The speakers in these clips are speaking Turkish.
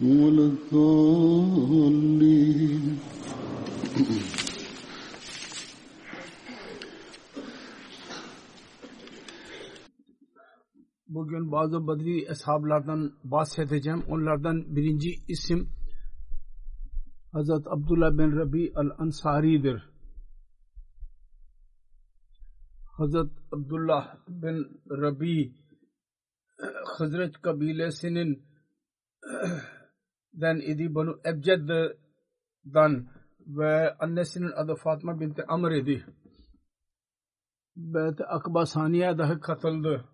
ولا الضالين Bugün bazı Badri eshablardan bahsedeceğim. Onlardan birinci isim Hazret Abdullah bin Rabi al-Ansari'dir. Hazret Abdullah bin Rabi Hazret kabilesinin den idi Banu Ebced'dan ve annesinin adı Fatma binti Amr idi. Bet Akba Saniye dahi katıldı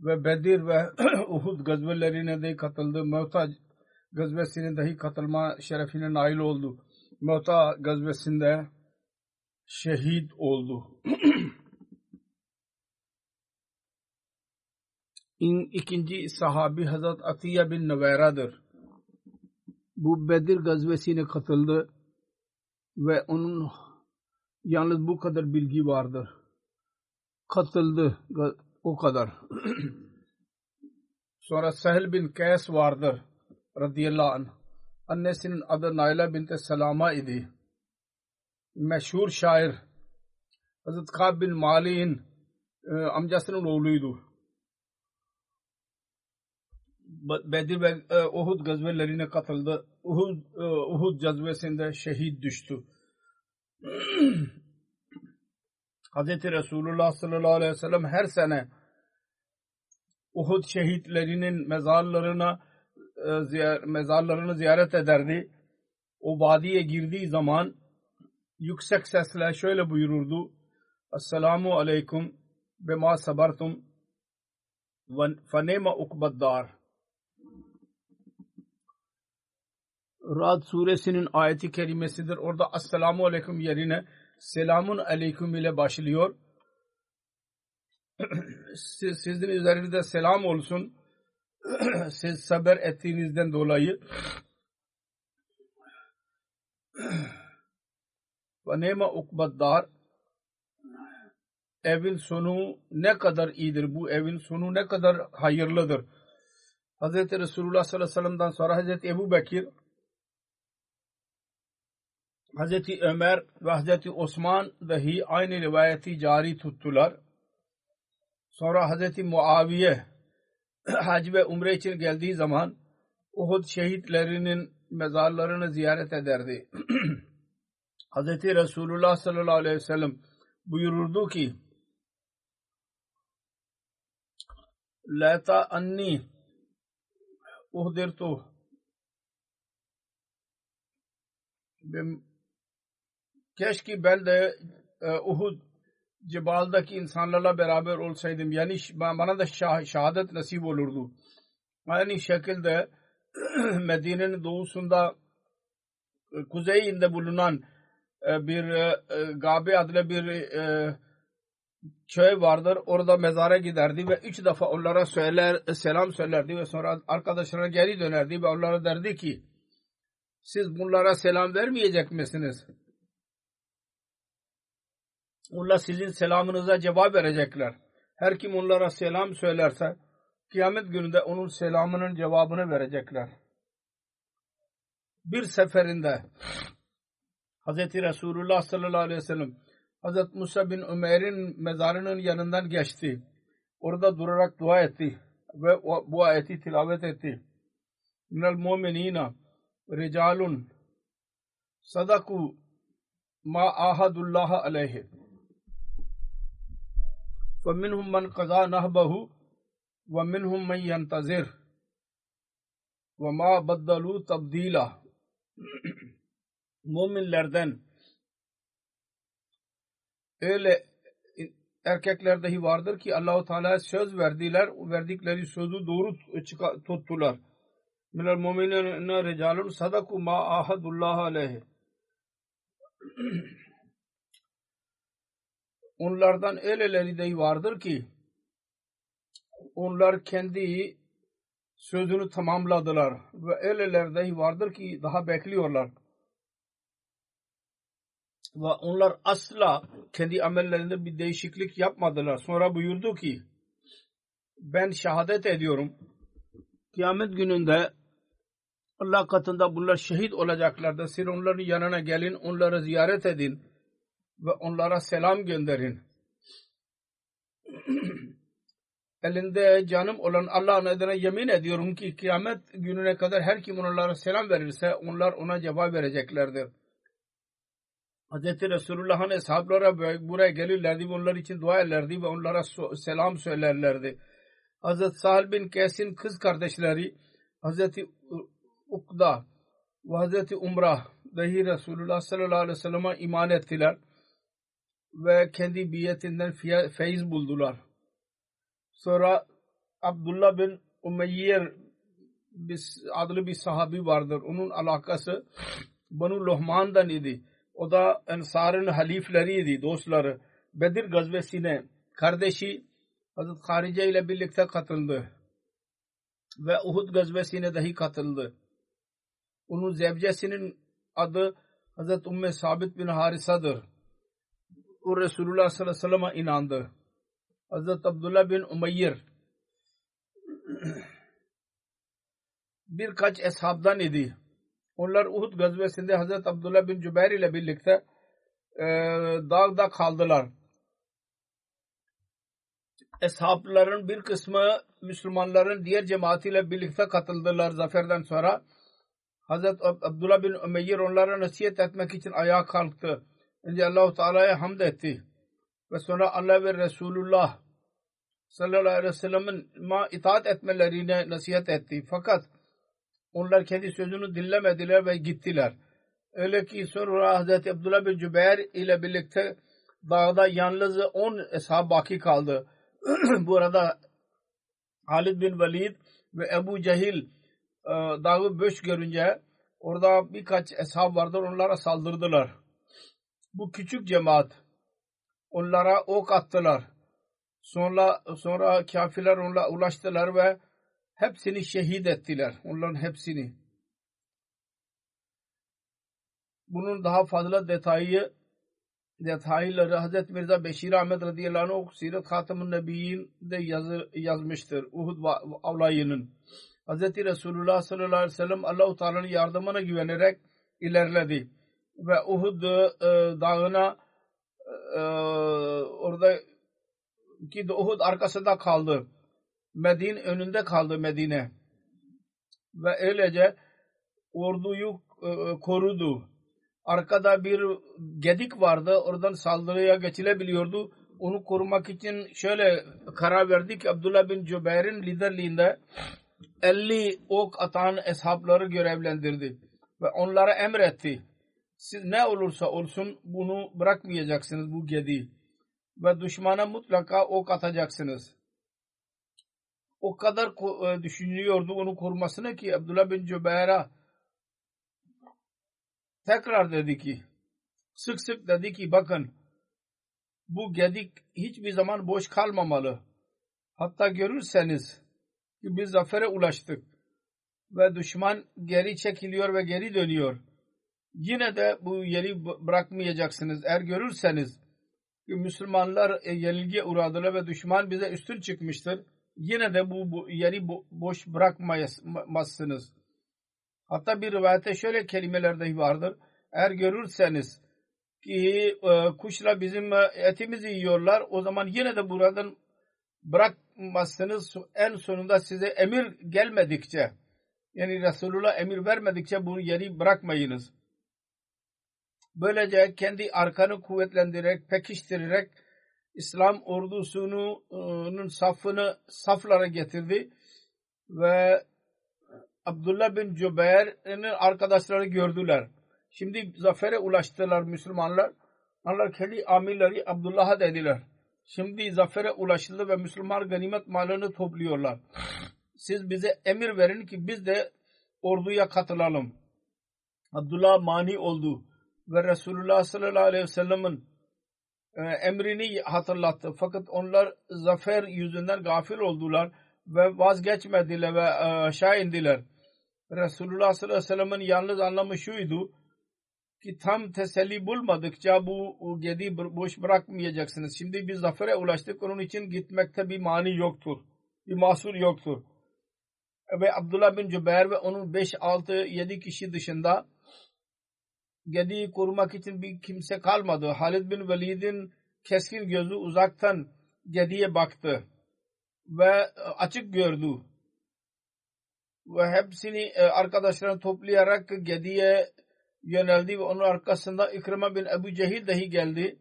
ve Bedir ve Uhud gazvelerine de katıldı. Mevta gazvesine dahi katılma şerefine nail oldu. Mevta gazvesinde şehit oldu. İn, ikinci sahabi Hazret Atiye bin Nuveyra'dır. Bu Bedir gazvesine katıldı ve onun yalnız bu kadar bilgi vardır. Katıldı o kadar. Sonra Sahil bin Kays vardır radıyallahu anh. Annesinin adı Naila binti Selama idi. Meşhur şair Hazret Kab bin Mali'nin e, amcasının oğluydu. Bedir ve e, Uhud gazvelerine katıldı. Uhud, e, Uhud gazvesinde şehit düştü. Hz. Resulullah sallallahu aleyhi ve sellem her sene Uhud şehitlerinin mezarlarına e, mezarlarını ziyaret ederdi. O vadiye girdiği zaman yüksek sesle şöyle buyururdu. Esselamu aleyküm bema sabartum fanema ukbaddar. Rad suresinin ayeti kerimesidir. Orada Esselamu aleyküm yerine Selamun aleyküm ile başlıyor. Siz, sizin üzerinizde selam olsun. Siz sabır ettiğinizden dolayı ve nema ukbaddar evin sonu ne kadar iyidir. Bu evin sonu ne kadar hayırlıdır. Hz. Resulullah sallallahu aleyhi ve sellem'den sonra Hz. Ebu Bekir Hz. Ömer ve Hz. Osman dahi aynı rivayeti cari tuttular. Sonra Hz. Muaviye hac ve umre için geldiği zaman Uhud şehitlerinin mezarlarını ziyaret ederdi. Hz. Resulullah sallallahu aleyhi ve sellem buyururdu ki Lata anni uhdirtu keşke ben de Uhud cebaldaki insanlarla beraber olsaydım. Yani bana da şah, şehadet nasip olurdu. Aynı şekilde Medine'nin doğusunda kuzeyinde bulunan bir Gabe adlı bir köy vardır. Orada mezara giderdi ve üç defa onlara söyler, selam söylerdi ve sonra arkadaşlarına geri dönerdi ve onlara derdi ki siz bunlara selam vermeyecek misiniz? Onlar sizin selamınıza cevap verecekler. Her kim onlara selam söylerse kıyamet gününde onun selamının cevabını verecekler. Bir seferinde Hz. Resulullah sallallahu aleyhi ve sellem Hz. Musa bin Ömer'in mezarının yanından geçti. Orada durarak dua etti ve bu ayeti tilavet etti. Minel mu'minina ricalun sadaku ma ahadullah aleyhi ve minhum men kaza nahbahu ve minhum men yentazir ve baddalu tabdila müminlerden öyle erkekler dahi vardır ki Allahu Teala'ya söz verdiler, verdikleri sözü doğru tuttular. Minel mu'minine ricalun sadaku ma ahadullah aleyhi. Onlardan öyleleri dahi vardır ki onlar kendi sözünü tamamladılar ve öyleler dahi vardır ki daha bekliyorlar ve onlar asla kendi amellerinde bir değişiklik yapmadılar. Sonra buyurdu ki ben şehadet ediyorum. Kıyamet gününde Allah katında bunlar şehit olacaklardır. Siz onların yanına gelin, onları ziyaret edin ve onlara selam gönderin. Elinde canım olan Allah'ın adına yemin ediyorum ki kıyamet gününe kadar her kim onlara selam verirse onlar ona cevap vereceklerdir. Hz. Resulullah'ın eshablara buraya gelirlerdi ve onlar için dua ederlerdi ve onlara selam söylerlerdi. Hz. Sahil bin Kes'in kız kardeşleri Hz. Ukda ve Hz. Umrah dahi Resulullah sallallahu aleyhi ve sellem'e iman ettiler ve kendi biyetinden feyiz buldular. Sonra Abdullah bin Umeyyer adlı bir sahabi vardır. Onun alakası Banu Lohman'dan idi o da Ensar'ın halifleriydi, dostları. Bedir gazvesine kardeşi Hazret Harice ile birlikte katıldı. Ve Uhud gazvesine dahi katıldı. Onun zevcesinin adı Hazret Umme Sabit bin Harisa'dır. O Resulullah sallallahu aleyhi ve sellem'e inandı. Hazret Abdullah bin Umayr birkaç eshabdan idi. Onlar Uhud gazvesinde Hazreti Abdullah bin Cübeyr ile birlikte e, dağda kaldılar. Eshabların bir kısmı Müslümanların diğer cemaatiyle birlikte katıldılar zaferden sonra. Hazreti Abdullah bin Umeyr onlara nasihat etmek için ayağa kalktı. Önce Allah-u Teala'ya hamd etti. Ve sonra Allah ve Resulullah sallallahu aleyhi ve sellem'in ma itaat etmelerine nasihat etti. Fakat onlar kendi sözünü dinlemediler ve gittiler. Öyle ki sonra Hazreti Abdullah bin Cübeyr ile birlikte dağda yalnız on eshab baki kaldı. Bu arada Halid bin Velid ve Ebu Cehil e, dağı boş görünce orada birkaç eshab vardır onlara saldırdılar. Bu küçük cemaat onlara ok attılar. Sonra sonra kafirler onlara ulaştılar ve hepsini şehit ettiler. Onların hepsini. Bunun daha fazla detayı detayları Hazret Mirza Beşir Ahmet radıyallahu anh Sirat Hatamın Nebiyin de yazı, yazmıştır. Uhud avlayının. Hazreti Resulullah sallallahu aleyhi ve sellem Allah-u Teala'nın yardımına güvenerek ilerledi. Ve Uhud e, dağına e, orada ki Uhud arkasında kaldı. Medine önünde kaldı Medine. Ve öylece orduyu e, korudu. Arkada bir gedik vardı. Oradan saldırıya geçilebiliyordu. Onu korumak için şöyle karar verdi ki Abdullah bin Cübeyr'in liderliğinde 50 ok atan eshapları görevlendirdi. Ve onlara emretti. Siz ne olursa olsun bunu bırakmayacaksınız bu gedi. Ve düşmana mutlaka ok atacaksınız o kadar e, düşünüyordu onu korumasını ki Abdullah bin Cübeyr'a tekrar dedi ki sık sık dedi ki bakın bu gedik hiçbir zaman boş kalmamalı. Hatta görürseniz ki biz zafere ulaştık ve düşman geri çekiliyor ve geri dönüyor. Yine de bu yeri bırakmayacaksınız. Eğer görürseniz ki Müslümanlar e, yenilgiye uğradılar ve düşman bize üstün çıkmıştır. Yine de bu, bu yeri bo boş bırakmazsınız. Hatta bir rivayette şöyle kelimeler dahi vardır. Eğer görürseniz ki e, kuşla bizim e, etimizi yiyorlar o zaman yine de buradan bırakmazsınız. En sonunda size emir gelmedikçe yani Resulullah emir vermedikçe bu yeri bırakmayınız. Böylece kendi arkanı kuvvetlendirerek, pekiştirerek İslam ordusunun safını saflara getirdi ve Abdullah bin Cübeyr'in arkadaşları gördüler. Şimdi zafere ulaştılar Müslümanlar. Onlar kendi amirleri Abdullah'a dediler. Şimdi zafere ulaşıldı ve Müslüman ganimet malını topluyorlar. Siz bize emir verin ki biz de orduya katılalım. Abdullah mani oldu ve Resulullah sallallahu aleyhi ve sellem'in e, emrini hatırlattı. Fakat onlar zafer yüzünden gafil oldular ve vazgeçmediler ve e, aşağı indiler. Resulullah sallallahu aleyhi ve sellem'in yalnız anlamı şuydu ki tam teselli bulmadıkça bu gedi boş bırakmayacaksınız. Şimdi biz zafere ulaştık. Onun için gitmekte bir mani yoktur. Bir mahsur yoktur. Ve Abdullah bin Cübeyr ve onun 5, 6, 7 kişi dışında Gedi'yi korumak için bir kimse kalmadı. Halid bin Velid'in keskin gözü uzaktan Gedi'ye baktı ve açık gördü. Ve hepsini e, arkadaşlarını toplayarak Gedi'ye yöneldi ve onun arkasında İkrima bin Ebu Cehil dahi geldi.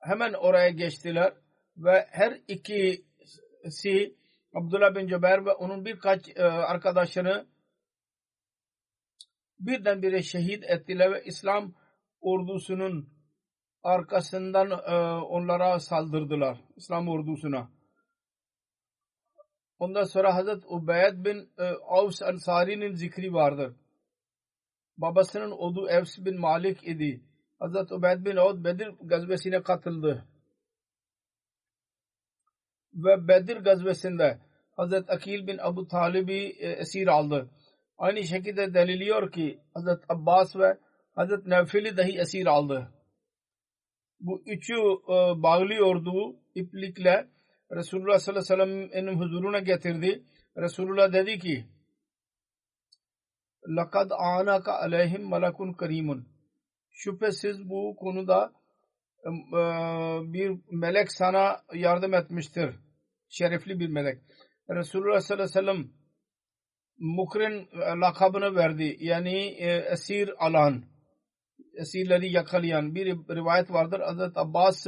Hemen oraya geçtiler ve her ikisi Abdullah bin Cübeyr ve onun birkaç e, arkadaşını birdenbire şehit ettiler ve İslam ordusunun arkasından e, onlara saldırdılar. İslam ordusuna. Ondan sonra Hazret Ubeyd bin e, Avs Ansari'nin zikri vardır. Babasının odu Evs bin Malik idi. Hazret Ubeyd bin Avd Bedir gazvesine katıldı. Ve Bedir gazvesinde Hazret Akil bin Abu Talib'i e, esir aldı. Aynı şekilde deliliyor ki Hazret Abbas ve Hazret Nefil'i dahi esir aldı. Bu üçü e, bağlıyordu iplikle Resulullah sallallahu aleyhi ve sellem'in huzuruna getirdi. Resulullah dedi ki لَقَدْ آنَكَ عَلَيْهِمْ مَلَكٌ karimun. Şüphesiz bu konuda e, bir melek sana yardım etmiştir. Şerefli bir melek. Resulullah sallallahu aleyhi ve sellem mukrin lakabını verdi. Yani e, esir alan, esirleri yakalayan bir rivayet vardır. Hazret Abbas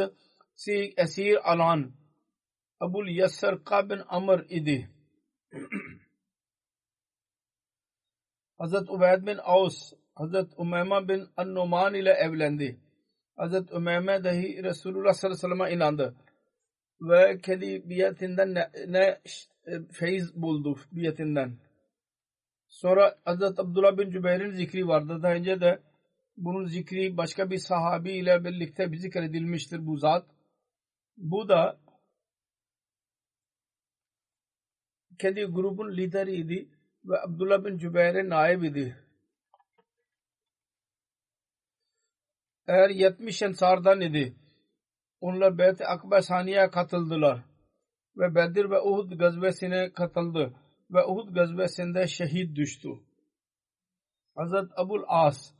si esir alan Abul Yassar bin Amr idi. Hazret Ubeyd bin Aus, Hazret Umeyma bin An-Numan ile evlendi. Hazret Umeyma dahi Resulullah sallallahu aleyhi ve sellem'e inandı. Ve kendi biyetinden ne, ne e, feyiz buldu biyetinden. Sonra Hazret Abdullah bin Cübeyr'in zikri vardı. Daha önce de bunun zikri başka bir sahabi ile birlikte bir zikredilmiştir bu zat. Bu da kendi grubun lideriydi ve Abdullah bin Cübeyr'e naib idi. Eğer 70 ensardan idi. Onlar Beyt-i Akba Saniye'ye katıldılar. Ve Bedir ve Uhud gazvesine katıldı. Ve Uhud gazvesinde şehit düştü. Hazret Abul As,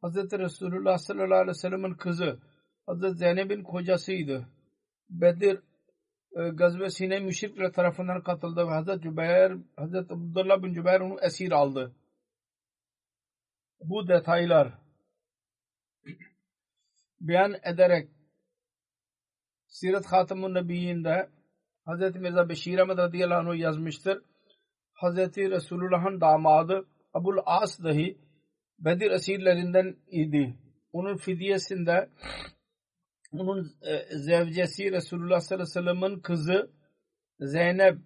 Hazret Resulullah sallallahu aleyhi ve sellem'in kızı, Hazret Zeynep'in kocasıydı. Bedir e, gazvesine müşrikler tarafından katıldı ve Hazret Cübeyr, Hazret Abdullah bin Cübeyr onu esir aldı. Bu detaylar beyan ederek Sirat Hatamın Nebiyyinde Hazreti Mirza Beşir Ahmet radıyallahu anh yazmıştır. Hazreti Resulullah'ın damadı Abul As dahi Bedir esirlerinden idi. Onun fidyesinde onun e, zevcesi Resulullah sallallahu aleyhi ve sellem'in kızı Zeynep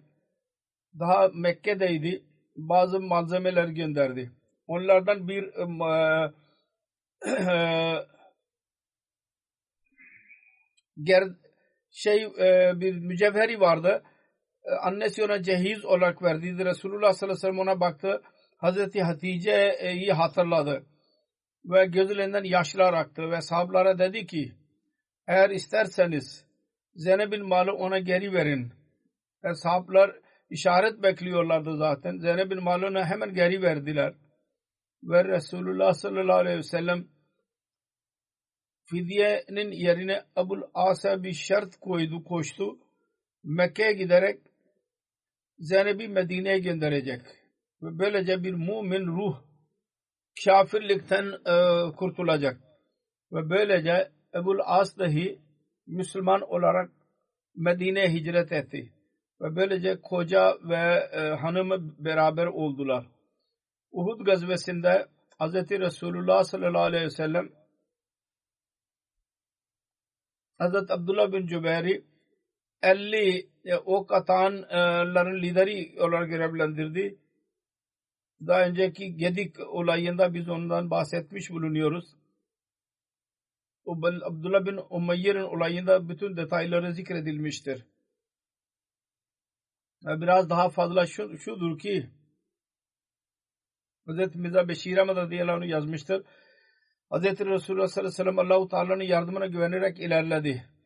daha Mekke'deydi. Bazı malzemeler gönderdi. Onlardan bir e, ger şey e, bir mücevheri vardı. E, annesi ona cehiz olarak verdiydi. Resulullah sallallahu aleyhi ve sellem ona baktı. Hazreti Hatice'yi hatırladı. Ve gözlerinden yaşlar aktı ve sahablara dedi ki eğer isterseniz Zeynep'in malı ona geri verin. E, sahablar işaret bekliyorlardı zaten. Zeynep'in malını hemen geri verdiler. Ve Resulullah sallallahu aleyhi ve sellem fidyenin yerine Abul As'a bir şart koydu, koştu. Mekke'ye giderek Zeynep'i Medine'ye gönderecek. Ve böylece bir mümin ruh kafirlikten e, kurtulacak. Ve böylece Ebul As dahi Müslüman olarak Medine'ye hicret etti. Ve böylece koca ve e, hanımı beraber oldular. Uhud gazvesinde Hz. Resulullah sallallahu aleyhi ve sellem Hz. Abdullah bin Cübeyri 50 e, ok atanların lideri olarak görevlendirdi. Daha önceki Gedik olayında biz ondan bahsetmiş bulunuyoruz. Abdullah bin Umayyer'in olayında bütün detayları zikredilmiştir. Biraz daha fazla şu, şudur ki Hz. Mirza Beşir Ahmet radıyallahu yazmıştır. Hz. Resulullah sallallahu aleyhi ve sellem Allah-u Teala'nın yardımına güvenerek ilerledi.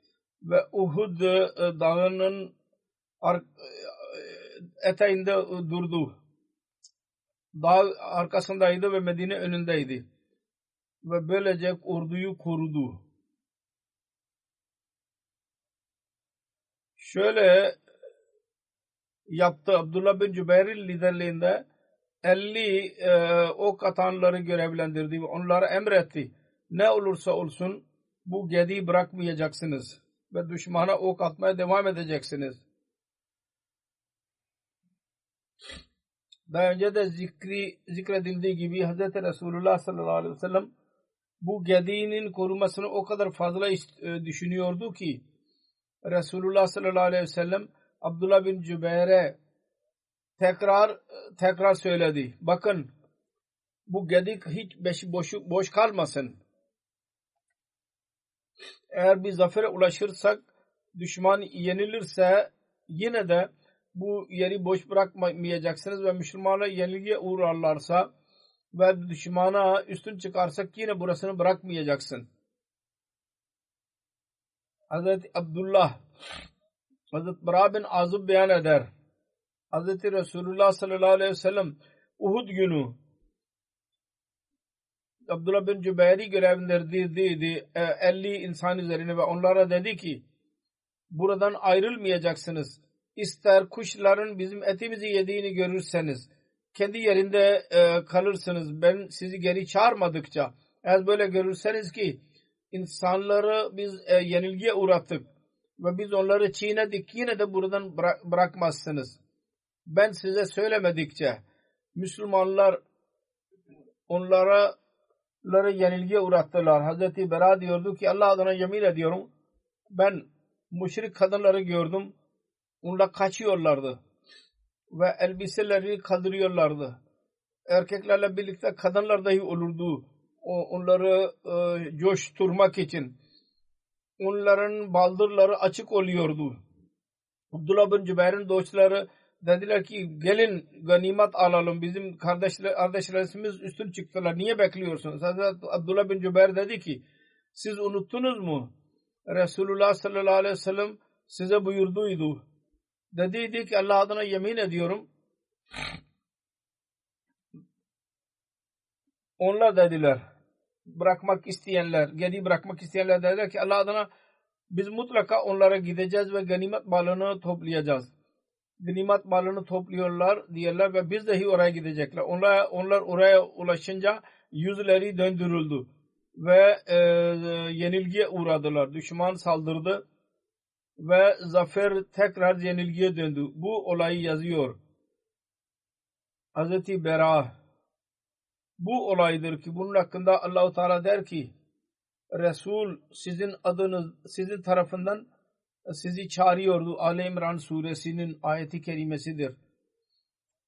Ve Uhud e, dağının e, eteğinde durdu. Dağ arkasındaydı ve Medine önündeydi. Ve böylece orduyu korudu. Şöyle yaptı Abdullah bin Cübeyr'in liderliğinde 50 e, ok atanları görevlendirdi ve onlara emretti. Ne olursa olsun bu gediği bırakmayacaksınız ve düşmana ok atmaya devam edeceksiniz. Daha önce de zikri, zikredildiği gibi Hz. Resulullah sallallahu aleyhi ve sellem bu gediğinin korumasını o kadar fazla e, düşünüyordu ki Resulullah sallallahu aleyhi ve sellem Abdullah bin Cübeyr'e tekrar tekrar söyledi. Bakın bu gedik hiç boş, boş kalmasın. Eğer bir zafere ulaşırsak düşman yenilirse yine de bu yeri boş bırakmayacaksınız ve Müslümanlar yenilgiye uğrarlarsa ve düşmana üstün çıkarsak yine burasını bırakmayacaksın. Hazreti Abdullah Hazreti Bara bin Azub beyan eder. Hazreti Resulullah sallallahu aleyhi ve sellem Uhud günü Abdullah bin Cübeyri görevlendirdi 50 e, insan üzerine ve onlara dedi ki buradan ayrılmayacaksınız. İster kuşların bizim etimizi yediğini görürseniz kendi yerinde e, kalırsınız. Ben sizi geri çağırmadıkça eğer böyle görürseniz ki insanları biz e, yenilgiye uğrattık ve biz onları çiğnedik yine de buradan bırak, bırakmazsınız. Ben size söylemedikçe Müslümanlar onlara ları yenilgiye uğrattılar. Hazreti Bera diyordu ki Allah adına yemin ediyorum ben müşrik kadınları gördüm. Onlar kaçıyorlardı. Ve elbiselerini kaldırıyorlardı. Erkeklerle birlikte kadınlar dahi olurdu. O, onları e, coşturmak için onların baldırları açık oluyordu. Abdullah bin Cübeyr'in dostları dediler ki gelin ganimet alalım. Bizim kardeşler, kardeşlerimiz üstün çıktılar. Niye bekliyorsunuz? Hazreti Abdullah bin Cübeyr dedi ki siz unuttunuz mu? Resulullah sallallahu aleyhi ve sellem size buyurduydu. Dediydi ki Allah adına yemin ediyorum. Onlar dediler bırakmak isteyenler, geri bırakmak isteyenler dediler ki Allah adına biz mutlaka onlara gideceğiz ve ganimet malını toplayacağız. Ganimet malını topluyorlar diyorlar ve biz dahi oraya gidecekler. Onlar, onlar oraya ulaşınca yüzleri döndürüldü ve e, yenilgiye uğradılar. Düşman saldırdı ve zafer tekrar yenilgiye döndü. Bu olayı yazıyor. Hazreti Bera bu olaydır ki bunun hakkında Allahu Teala der ki Resul sizin adınız sizin tarafından sizi çağırıyordu. Ali İmran suresinin ayeti kerimesidir.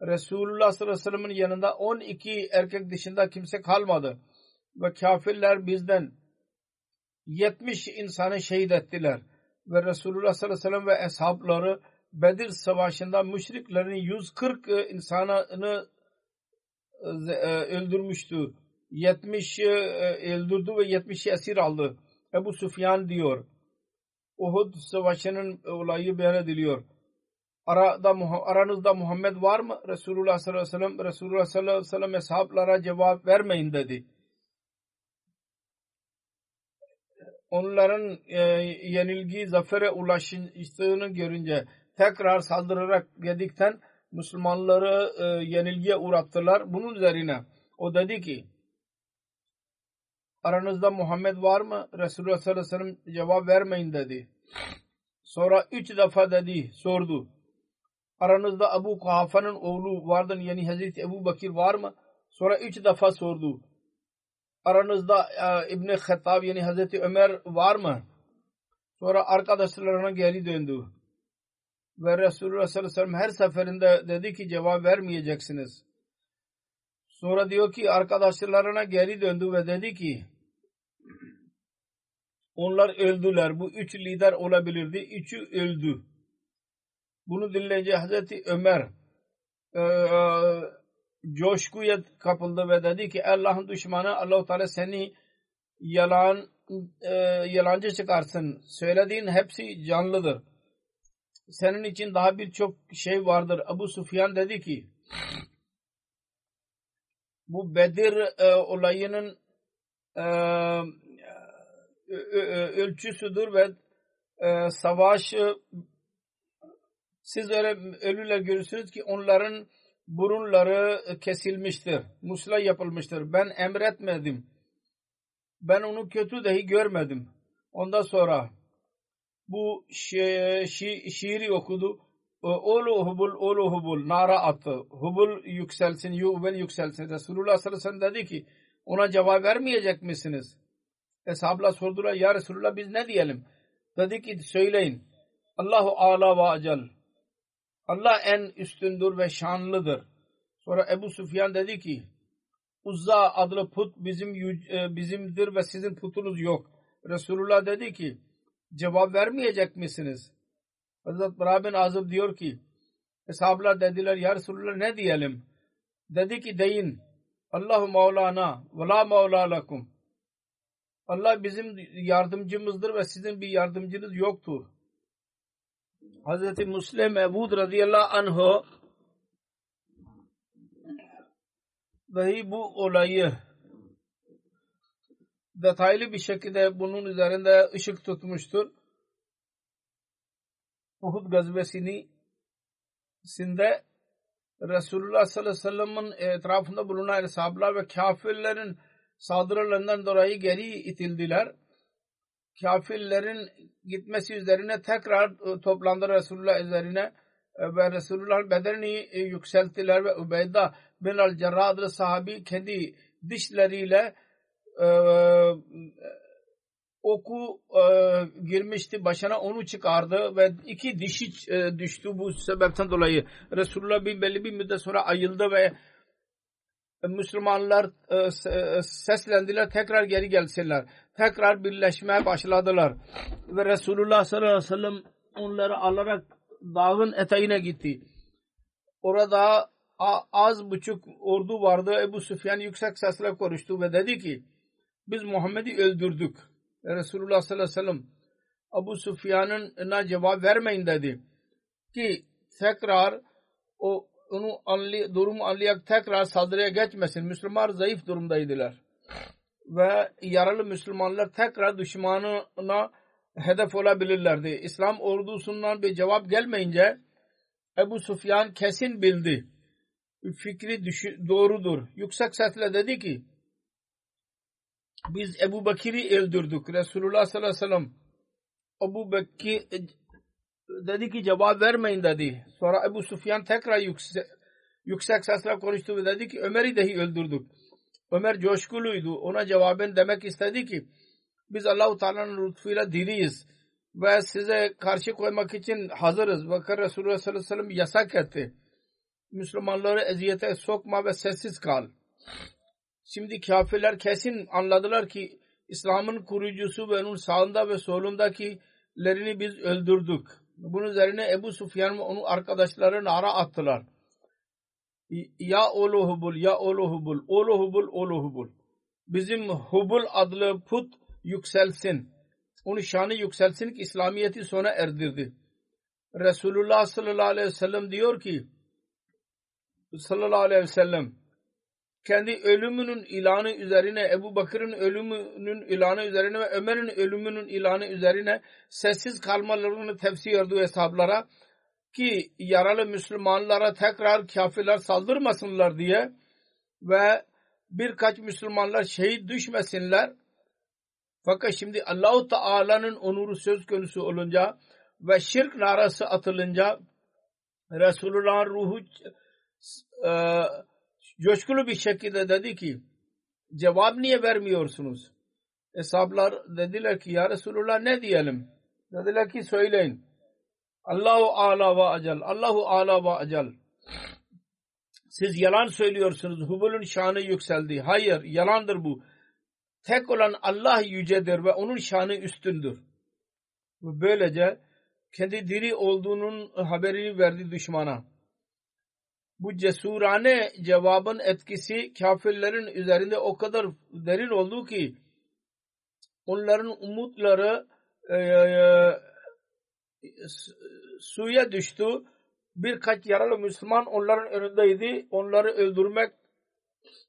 Resulullah sallallahu aleyhi ve sellem'in yanında 12 erkek dışında kimse kalmadı. Ve kafirler bizden 70 insanı şehit ettiler. ve Resulullah sallallahu aleyhi ve sellem ve eshabları Bedir savaşında müşriklerin 140 insanını öldürmüştü. 70 öldürdü ve 70 esir aldı. Ebu Sufyan diyor. Uhud savaşının olayı beyan ediliyor. Arada, aranızda Muhammed var mı? Resulullah sallallahu aleyhi ve sellem Resulullah sallallahu aleyhi ve sellem hesaplara cevap vermeyin dedi. Onların e, yenilgi zafere ulaştığını görünce tekrar saldırarak yedikten Müslümanları e, yenilgiye uğrattılar. Bunun üzerine o dedi ki aranızda Muhammed var mı? Resulullah sallallahu aleyhi ve sellem cevap vermeyin dedi. Sonra üç defa dedi, sordu. Aranızda Abu Kuhafa'nın oğlu vardır yani Hazreti Ebu Bakir var mı? Sonra üç defa sordu. Aranızda e, İbni Khattab yani Hazreti Ömer var mı? Sonra arkadaşlarına geri döndü. Ve Resulullah sallallahu aleyhi ve sellem her seferinde dedi ki cevap vermeyeceksiniz. Sonra diyor ki arkadaşlarına geri döndü ve dedi ki onlar öldüler. Bu üç lider olabilirdi. Üçü öldü. Bunu dinleyince Hazreti Ömer e, e, coşkuya kapıldı ve dedi ki Allah'ın düşmanı allah Teala seni yalan e, yalancı çıkarsın. Söylediğin hepsi canlıdır. Senin için daha birçok şey vardır. Abu Sufyan dedi ki bu Bedir e, olayının e, ölçüsüdür ve e, savaş siz öyle ölüler görürsünüz ki onların burunları kesilmiştir. Musla yapılmıştır. Ben emretmedim. Ben onu kötü dahi görmedim. Ondan sonra bu şi şi şiiri okudu. Olu hubul, olu hubul, nara attı. Hubul yükselsin, yubel yükselsin. Resulullah sallallahu aleyhi ve sellem dedi ki ona cevap vermeyecek misiniz? Eshabla sordular ya Resulullah biz ne diyelim? Dedi ki söyleyin. Allahu ala ve acel. Allah en üstündür ve şanlıdır. Sonra Ebu Sufyan dedi ki Uzza adlı put bizim e, bizimdir ve sizin putunuz yok. Resulullah dedi ki cevap vermeyecek misiniz? Hazret Bara bin Azib diyor ki Eshablar dediler ya Resulullah ne diyelim? Dedi ki deyin Allahu Mevlana ve la Mevla lakum. Allah bizim yardımcımızdır ve sizin bir yardımcınız yoktur. Hazreti Müslim Ebud radıyallahu anh'ı dahi bu olayı detaylı bir şekilde bunun üzerinde ışık tutmuştur. Uhud gazvesini sinde Resulullah sallallahu aleyhi ve sellem'in etrafında bulunan sahabeler ve kafirlerin saldırılarından dolayı geri itildiler. Kafirlerin gitmesi üzerine tekrar e, toplandı Resulullah üzerine e, ve Resulullah bedenini e, yükselttiler ve Ubeyda bin al-Cerrah adlı sahabi kendi dişleriyle oku e, girmişti başına onu çıkardı ve iki dişi düştü bu sebepten dolayı Resulullah bir belli bir müddet sonra ayıldı ve Müslümanlar e, e, seslendiler tekrar geri gelsinler. Tekrar birleşmeye başladılar. Ve Resulullah sallallahu aleyhi ve sellem onları alarak dağın eteğine gitti. Orada az buçuk ordu vardı. Ebu Süfyan yüksek sesle konuştu ve dedi ki biz Muhammed'i öldürdük. Resulullah sallallahu aleyhi ve sellem Ebu Süfyan'ın cevap vermeyin dedi. Ki tekrar o onu anlay durumu anlayarak tekrar saldırıya geçmesin. Müslümanlar zayıf durumdaydılar. Ve yaralı Müslümanlar tekrar düşmanına hedef olabilirlerdi. İslam ordusundan bir cevap gelmeyince Ebu Sufyan kesin bildi. Fikri doğrudur. Yüksek sesle dedi ki biz Ebu Bakir'i öldürdük. Resulullah sallallahu aleyhi ve sellem Ebu Bekir dedi ki cevap vermeyin dedi. Sonra Ebu Sufyan tekrar yüksek, yüksek sesle konuştu ve dedi ki Ömer'i dahi öldürdük. Ömer coşkuluydu. Ona cevaben demek istedi ki biz Allah-u Teala'nın lütfuyla diriyiz ve size karşı koymak için hazırız. Bakır Resulullah sallallahu aleyhi ve sellem yasak etti. Müslümanları eziyete sokma ve sessiz kal. Şimdi kafirler kesin anladılar ki İslam'ın kurucusu ve onun sağında ve solundaki Kafirlerini biz öldürdük. Bunun üzerine Ebu Sufyan ve onun arkadaşları nara attılar. Ya oğlu Hubul, ya oğlu Hubul, oğlu Hubul, oğlu Hubul. Bizim Hubul adlı put yükselsin. Onun şanı yükselsin ki İslamiyet'i sona erdirdi. Resulullah sallallahu aleyhi ve sellem diyor ki sallallahu aleyhi ve sellem kendi ölümünün ilanı üzerine Ebu Bakır'ın ölümünün ilanı üzerine ve Ömer'in ölümünün ilanı üzerine sessiz kalmalarını tavsiye ediyor hesaplara ki yaralı Müslümanlara tekrar kafirler saldırmasınlar diye ve birkaç Müslümanlar şehit düşmesinler. Fakat şimdi Allahu Teala'nın onuru söz konusu olunca ve şirk narası atılınca Resulullah'ın ruhu e, coşkulu bir şekilde dedi ki cevap niye vermiyorsunuz? Hesaplar dediler ki ya Resulullah ne diyelim? Dediler ki söyleyin. Allahu ala ve acal. Allahu ala ve acal. Siz yalan söylüyorsunuz. Hubul'un şanı yükseldi. Hayır, yalandır bu. Tek olan Allah yücedir ve onun şanı üstündür. Böylece kendi diri olduğunun haberini verdi düşmana. Bu cesurane cevabın etkisi kafirlerin üzerinde o kadar derin oldu ki onların umutları e, e, suya düştü. Birkaç yaralı Müslüman onların önündeydi. Onları öldürmek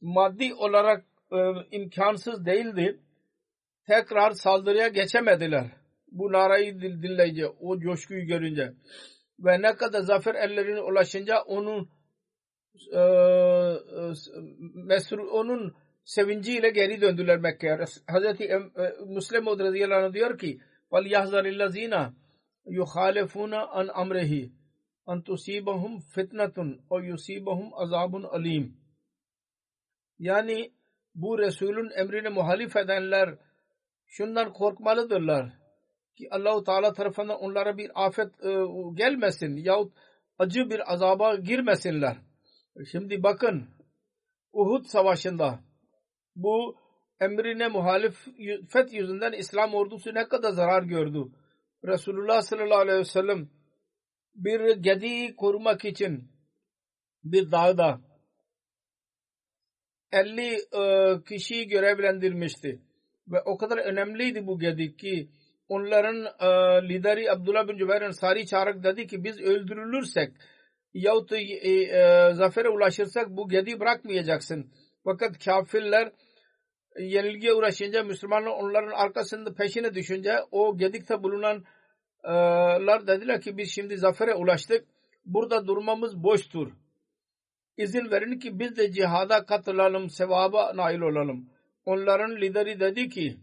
maddi olarak e, imkansız değildi. Tekrar saldırıya geçemediler. Bu narayı dinleyince, o coşkuyu görünce ve ne kadar zafer ellerine ulaşınca onun mesru, onun sevinciyle geri döndüler Mekke'ye. Hazreti e, Müslim radıyallahu anh diyor ki فَلْيَحْزَرِ الَّذ۪ينَ يُخَالِفُونَ an amrehi an tusibahum fitnetun o yusibahum azabun alim. Yani bu Resulün emrine muhalif edenler şundan korkmalıdırlar ki Allahu Teala tarafından onlara bir afet e, gelmesin yahut acı bir azaba girmesinler. Şimdi bakın Uhud savaşında bu emrine muhalifet yüzünden İslam ordusu ne kadar zarar gördü. Resulullah sallallahu aleyhi ve sellem bir gediği korumak için bir dağda 50 e, kişiyi görevlendirmişti. Ve o kadar önemliydi bu gedik ki onların e, lideri Abdullah bin Cübeyr Ensari çağırarak dedi ki biz öldürülürsek yahut e, e, zafere ulaşırsak bu gedi bırakmayacaksın. Fakat kafirler yenilgiye uğraşınca Müslümanlar onların arkasında peşine düşünce o gedikte bulunanlar dediler ki biz şimdi zafere ulaştık. Burada durmamız boştur. İzin verin ki biz de cihada katılalım, sevaba nail olalım. Onların lideri dedi ki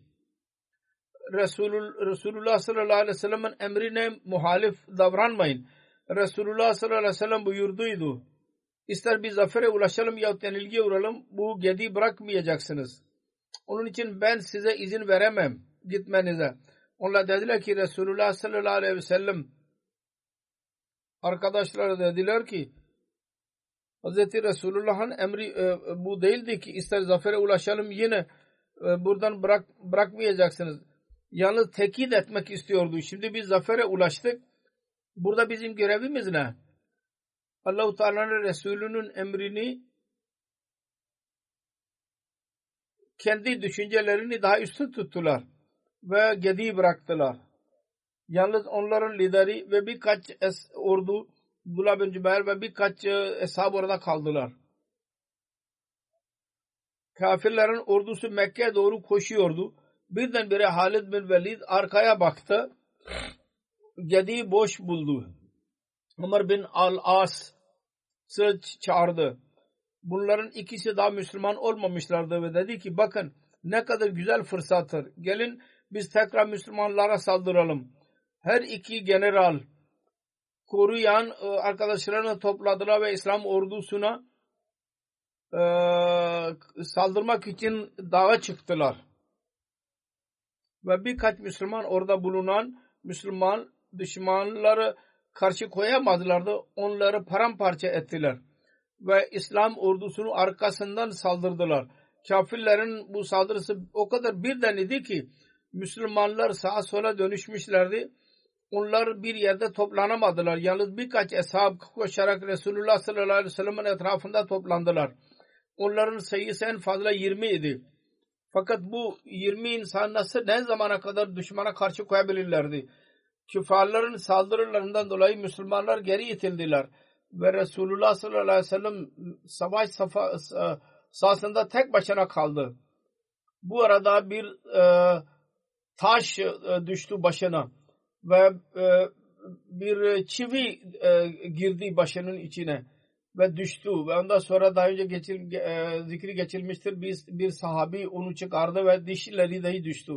Resulullah sallallahu aleyhi ve sellem'in emrine muhalif davranmayın. Resulullah sallallahu aleyhi ve sellem buyurduydu. İster bir zafere ulaşalım ya yenilgiye uğralım bu gedi bırakmayacaksınız. Onun için ben size izin veremem gitmenize. Onlar dediler ki Resulullah sallallahu aleyhi ve sellem arkadaşlar dediler ki Hz. Resulullah'ın emri e, bu değildi ki ister zafere ulaşalım yine e, buradan bırak, bırakmayacaksınız. Yalnız tekit etmek istiyordu. Şimdi biz zafere ulaştık. Burada bizim görevimiz ne? Allah-u Teala'nın Resulü'nün emrini kendi düşüncelerini daha üstün tuttular ve gedi bıraktılar. Yalnız onların lideri ve birkaç ordu Abdullah bin Cübeyr ve birkaç eshab orada kaldılar. Kafirlerin ordusu Mekke'ye doğru koşuyordu. Birdenbire Halid bin Velid arkaya baktı. Gedi'yi boş buldu. Ömer bin Al-As çağırdı. Bunların ikisi daha Müslüman olmamışlardı ve dedi ki bakın ne kadar güzel fırsattır. Gelin biz tekrar Müslümanlara saldıralım. Her iki general koruyan e, arkadaşlarını topladılar ve İslam ordusuna e, saldırmak için dağa çıktılar. Ve birkaç Müslüman orada bulunan Müslüman düşmanları karşı koyamazlardı. Onları paramparça ettiler. Ve İslam ordusunu arkasından saldırdılar. Kafirlerin bu saldırısı o kadar birden idi ki Müslümanlar sağa sola dönüşmüşlerdi onlar bir yerde toplanamadılar. Yalnız birkaç eshab koşarak Resulullah sallallahu aleyhi ve sellem'in etrafında toplandılar. Onların sayısı en fazla 20 idi. Fakat bu 20 insan nasıl ne zamana kadar düşmana karşı koyabilirlerdi? Küffarların saldırılarından dolayı Müslümanlar geri itildiler. Ve Resulullah sallallahu aleyhi ve sellem savaş safa, sahasında tek başına kaldı. Bu arada bir e, taş e, düştü başına ve e, bir çivi e, girdi başının içine ve düştü ve ondan sonra daha önce geçir, e, zikri geçilmiştir bir, bir sahabi onu çıkardı ve dişleri dahi düştü.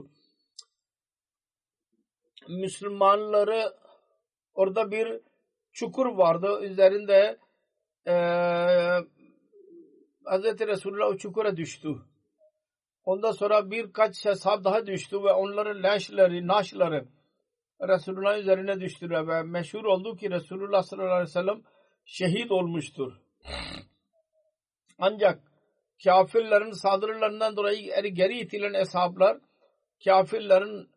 Müslümanları orada bir çukur vardı üzerinde e, Hz. Resulullah o çukura düştü. Ondan sonra birkaç hesap daha düştü ve onların leşleri, naşları Resulullah üzerine düştüler ve meşhur oldu ki Resulullah sallallahu aleyhi ve sellem şehit olmuştur. Ancak kafirlerin saldırılarından dolayı geri itilen hesaplar kafirlerin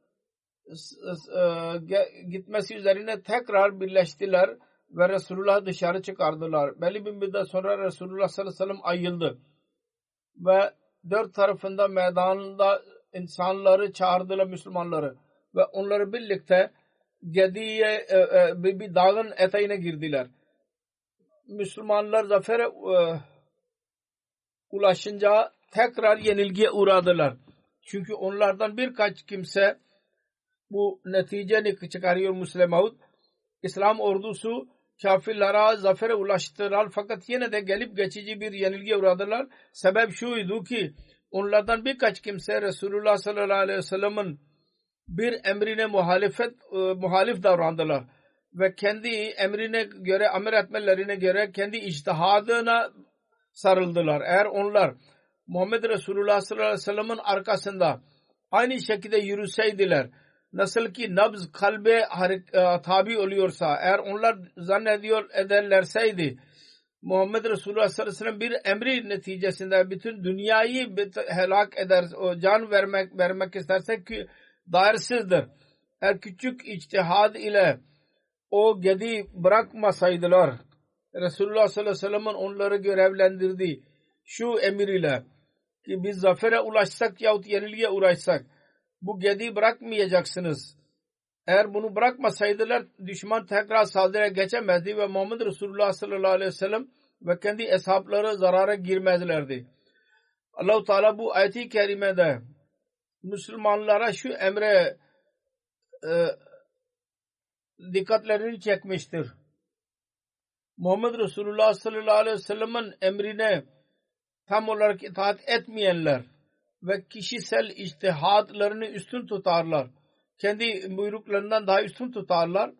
gitmesi üzerine tekrar birleştiler ve Resulullah dışarı çıkardılar. Belli bir müddet sonra Resulullah sallallahu aleyhi ve sellem ayıldı. Ve dört tarafında meydanda insanları çağırdılar Müslümanları. Ve onları birlikte Gedi'ye e, e, bir, dağın eteğine girdiler. Müslümanlar zafere e, ulaşınca tekrar yenilgiye uğradılar. Çünkü onlardan birkaç kimse bu neticeni çıkarıyor Müslüman İslam ordusu kafirlara zafere ulaştılar fakat yine de gelip geçici bir yenilgiye uğradılar. Sebep şuydu ki onlardan birkaç kimse Resulullah sallallahu aleyhi ve sellem'in bir emrine muhalefet e, muhalif davrandılar ve kendi emrine göre amir etmelerine göre kendi içtihadına sarıldılar. Eğer onlar Muhammed Resulullah sallallahu aleyhi ve sellem'in arkasında aynı şekilde yürüseydiler nasıl ki nabz kalbe e, tabi oluyorsa eğer onlar zannediyor ederlerseydi Muhammed Resulullah sallallahu aleyhi ve sellem bir emri neticesinde bütün dünyayı helak eder, o can vermek vermek isterse ki dairsizdir. Eğer küçük içtihad ile o gedi bırakmasaydılar Resulullah sallallahu aleyhi ve sellem'in onları görevlendirdiği şu emir ile ki biz zafere ulaşsak yahut yenilgiye uğraşsak bu gedi bırakmayacaksınız. Eğer bunu bırakmasaydılar düşman tekrar saldırıya geçemezdi ve Muhammed Resulullah sallallahu aleyhi ve sellem ve kendi hesapları zarara girmezlerdi. Allahu Teala bu ayeti kerimede Müslümanlara şu emre e, dikkatlerini çekmiştir. Muhammed Resulullah sallallahu aleyhi ve sellem'in emrine tam olarak itaat etmeyenler ve kişisel içtihatlarını üstün tutarlar. Kendi buyruklarından daha üstün tutarlar.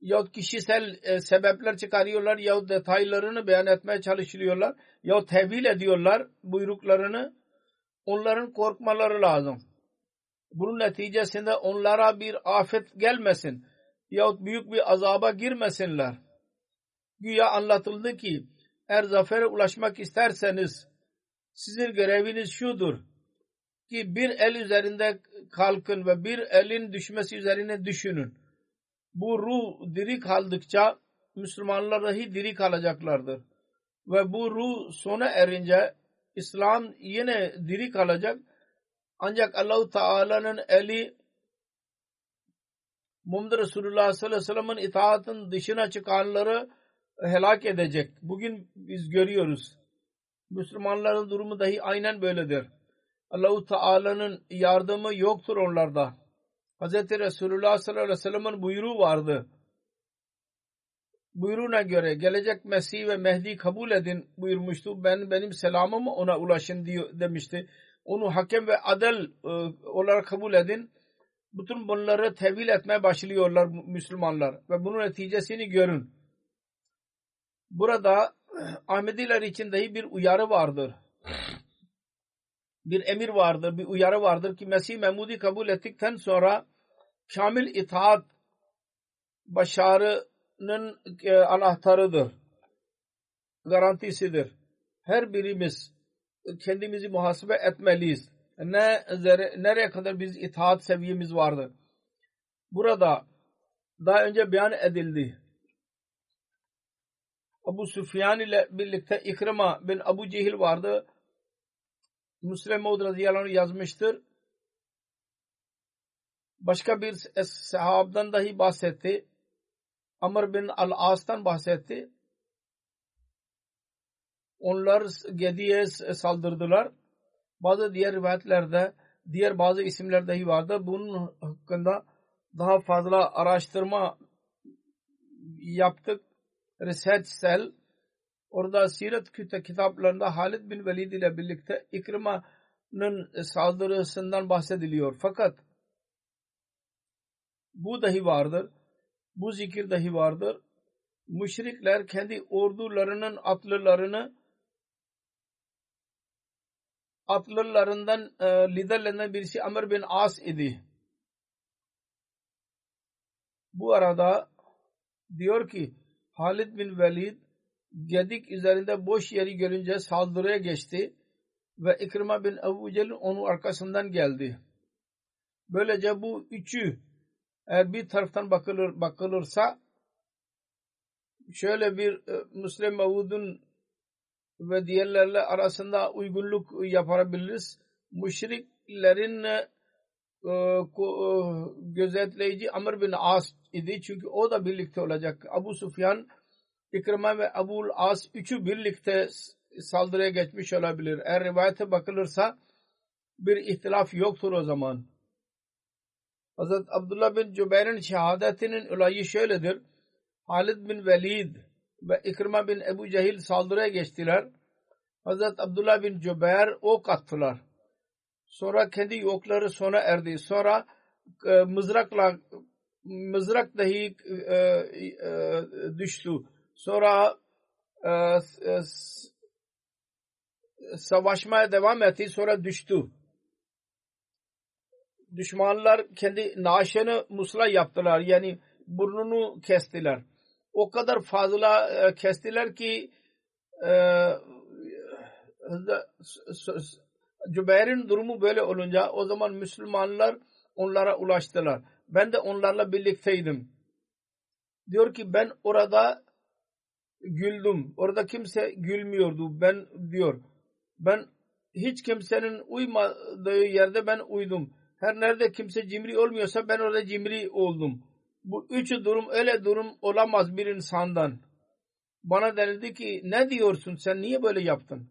Yahut kişisel e, sebepler çıkarıyorlar yahut detaylarını beyan etmeye çalışıyorlar. Yahut tevil ediyorlar buyruklarını. Onların korkmaları lazım. Bunun neticesinde onlara bir afet gelmesin yahut büyük bir azaba girmesinler. Güya anlatıldı ki eğer zafere ulaşmak isterseniz sizin göreviniz şudur ki bir el üzerinde kalkın ve bir elin düşmesi üzerine düşünün. Bu ruh diri kaldıkça Müslümanlar dahi diri kalacaklardır. Ve bu ruh sona erince İslam yine diri kalacak. Ancak Allahu Teala'nın eli Muhammed Resulullah sallallahu aleyhi ve sellem'in itaatın dışına çıkanları helak edecek. Bugün biz görüyoruz. Müslümanların durumu dahi aynen böyledir. Allahu Teala'nın yardımı yoktur onlarda. Hz. Resulullah sallallahu aleyhi ve sellem'in buyruğu vardı. Buyruğuna göre gelecek Mesih ve Mehdi kabul edin buyurmuştu. Ben benim selamımı ona ulaşın diyor, demişti. Onu hakem ve adel e, olarak kabul edin. Bütün bunları tevil etmeye başlıyorlar Müslümanlar ve bunun neticesini görün. Burada Ahmediler için dahi bir uyarı vardır. Bir emir vardır, bir uyarı vardır ki Mesih Memudi kabul ettikten sonra kamil itaat başarının e, anahtarıdır. Garantisidir. Her birimiz kendimizi muhasebe etmeliyiz. Ne nereye kadar biz itaat seviyemiz vardır. Burada daha önce beyan edildi. Abu Sufyan ile birlikte İkrima bin Abu Cehil vardı. Müslim Maud radıyallahu yazmıştır. Başka bir sahabdan dahi bahsetti. Amr bin al-As'tan bahsetti. Onlar Gedi'ye saldırdılar. Bazı diğer rivayetlerde diğer bazı isimler dahi vardı. Bunun hakkında daha fazla araştırma yaptık. Research Cell orada siret kitaplarında Halid bin Velid ile birlikte İkrima'nın saldırısından bahsediliyor. Fakat bu dahi vardır. Bu zikir dahi vardır. Müşrikler kendi ordularının atlılarını atlılarından e, liderlerinden birisi Amr bin As idi. Bu arada diyor ki Halid bin Velid Gedik üzerinde boş yeri görünce saldırıya geçti ve İkrima bin Ebu Celil onun arkasından geldi. Böylece bu üçü eğer bir taraftan bakılır, bakılırsa şöyle bir e, Müslim Mevud'un ve diğerlerle arasında uygunluk yapabiliriz. Müşriklerin e, e, gözetleyici Amr bin As idi. Çünkü o da birlikte olacak. Abu Sufyan, İkrima ve Abul As üçü birlikte saldırıya geçmiş olabilir. Eğer rivayete bakılırsa bir ihtilaf yoktur o zaman. Hazret Abdullah bin Cübeyr'in şehadetinin olayı şöyledir. Halid bin Velid ve İkrima bin Ebu Cehil saldırıya geçtiler. Hazret Abdullah bin Cübeyr ok attılar. Sonra kendi yokları sona erdi. Sonra e, mızrakla mızrak dahi e, e, düştü. Sonra e, e, savaşmaya devam etti. Sonra düştü. Düşmanlar kendi naaşını musla yaptılar. Yani burnunu kestiler. O kadar fazla e, kestiler ki e, Cübeyr'in durumu böyle olunca o zaman Müslümanlar onlara ulaştılar. Ben de onlarla birlikteydim. Diyor ki ben orada güldüm. Orada kimse gülmüyordu. Ben diyor. Ben hiç kimsenin uymadığı yerde ben uydum. Her nerede kimse cimri olmuyorsa ben orada cimri oldum. Bu üç durum öyle durum olamaz bir insandan. Bana denildi ki ne diyorsun sen niye böyle yaptın?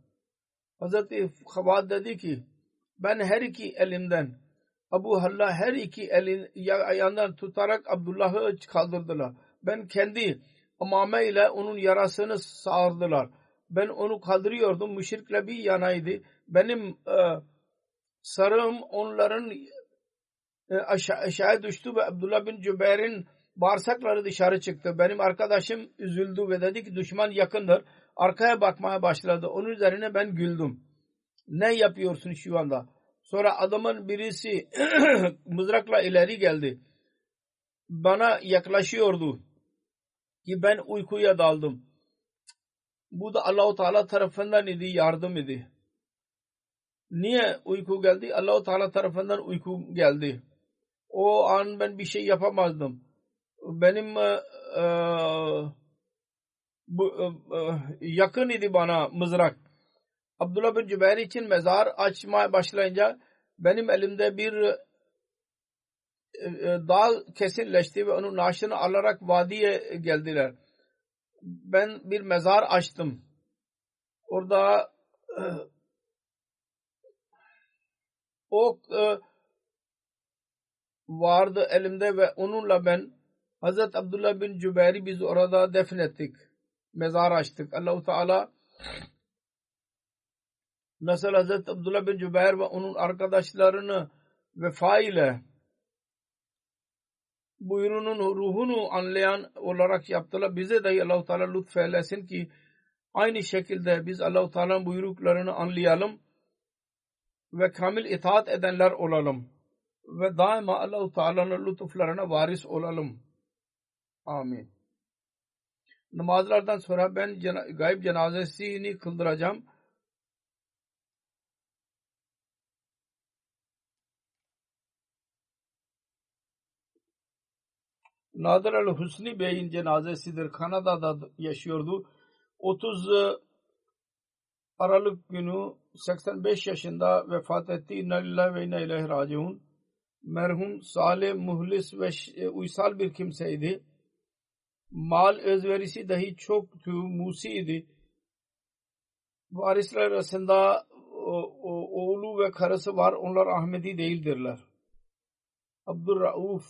Hazreti Havad dedi ki ben her iki elimden Abu Halla her iki elin ayağından tutarak Abdullah'ı kaldırdılar. Ben kendi amame ile onun yarasını sağırdılar. Ben onu kaldırıyordum. Müşrikle bir yanaydı. Benim e, sarığım onların e, aşağı, aşağı düştü ve Abdullah bin Cübeyr'in bağırsakları dışarı çıktı. Benim arkadaşım üzüldü ve dedi ki düşman yakındır. Arkaya bakmaya başladı. Onun üzerine ben güldüm. Ne yapıyorsun şu anda? Sonra adamın birisi mızrakla ileri geldi. Bana yaklaşıyordu ki ben uykuya daldım. Bu da Allahu Teala tarafından idi, yardım idi. Niye uyku geldi? Allahu Teala tarafından uyku geldi. O an ben bir şey yapamazdım. Benim e, e, bu, e, e, yakın idi bana mızrak. Abdullah bin Cübeyr için mezar açmaya başlayınca benim elimde bir e, e, dağ kesinleşti ve onun naaşını alarak vadiye geldiler. Ben bir mezar açtım. Orada e, e, vardı elimde ve onunla ben Hazret Abdullah bin Cübeyr'i biz orada defnettik. Mezar açtık. Allahu Teala nasıl Hazret Abdullah bin Cübeyr ve onun arkadaşlarını vefa ile buyruğunun ruhunu anlayan olarak yaptılar. Bize de Allah-u Teala lütfeylesin ki aynı şekilde biz Allah-u Teala'nın buyruklarını anlayalım ve kamil itaat edenler olalım. Ve daima Allah-u Teala'nın lütuflarına varis olalım. Amin. Namazlardan sonra ben gayb cenazesini kıldıracağım. Nadir el-Husni Bey'in cenazesidir. Kanada'da yaşıyordu. 30 Aralık günü 85 yaşında vefat etti. İnna lillahi ve inna ileyhi raciun. Merhum salih, muhlis ve e, uysal bir kimseydi. Mal özverisi dahi çoktu, musiydi. Varisler arasında oğlu ve karısı var. Onlar Ahmedi değildirler. Abdurrauf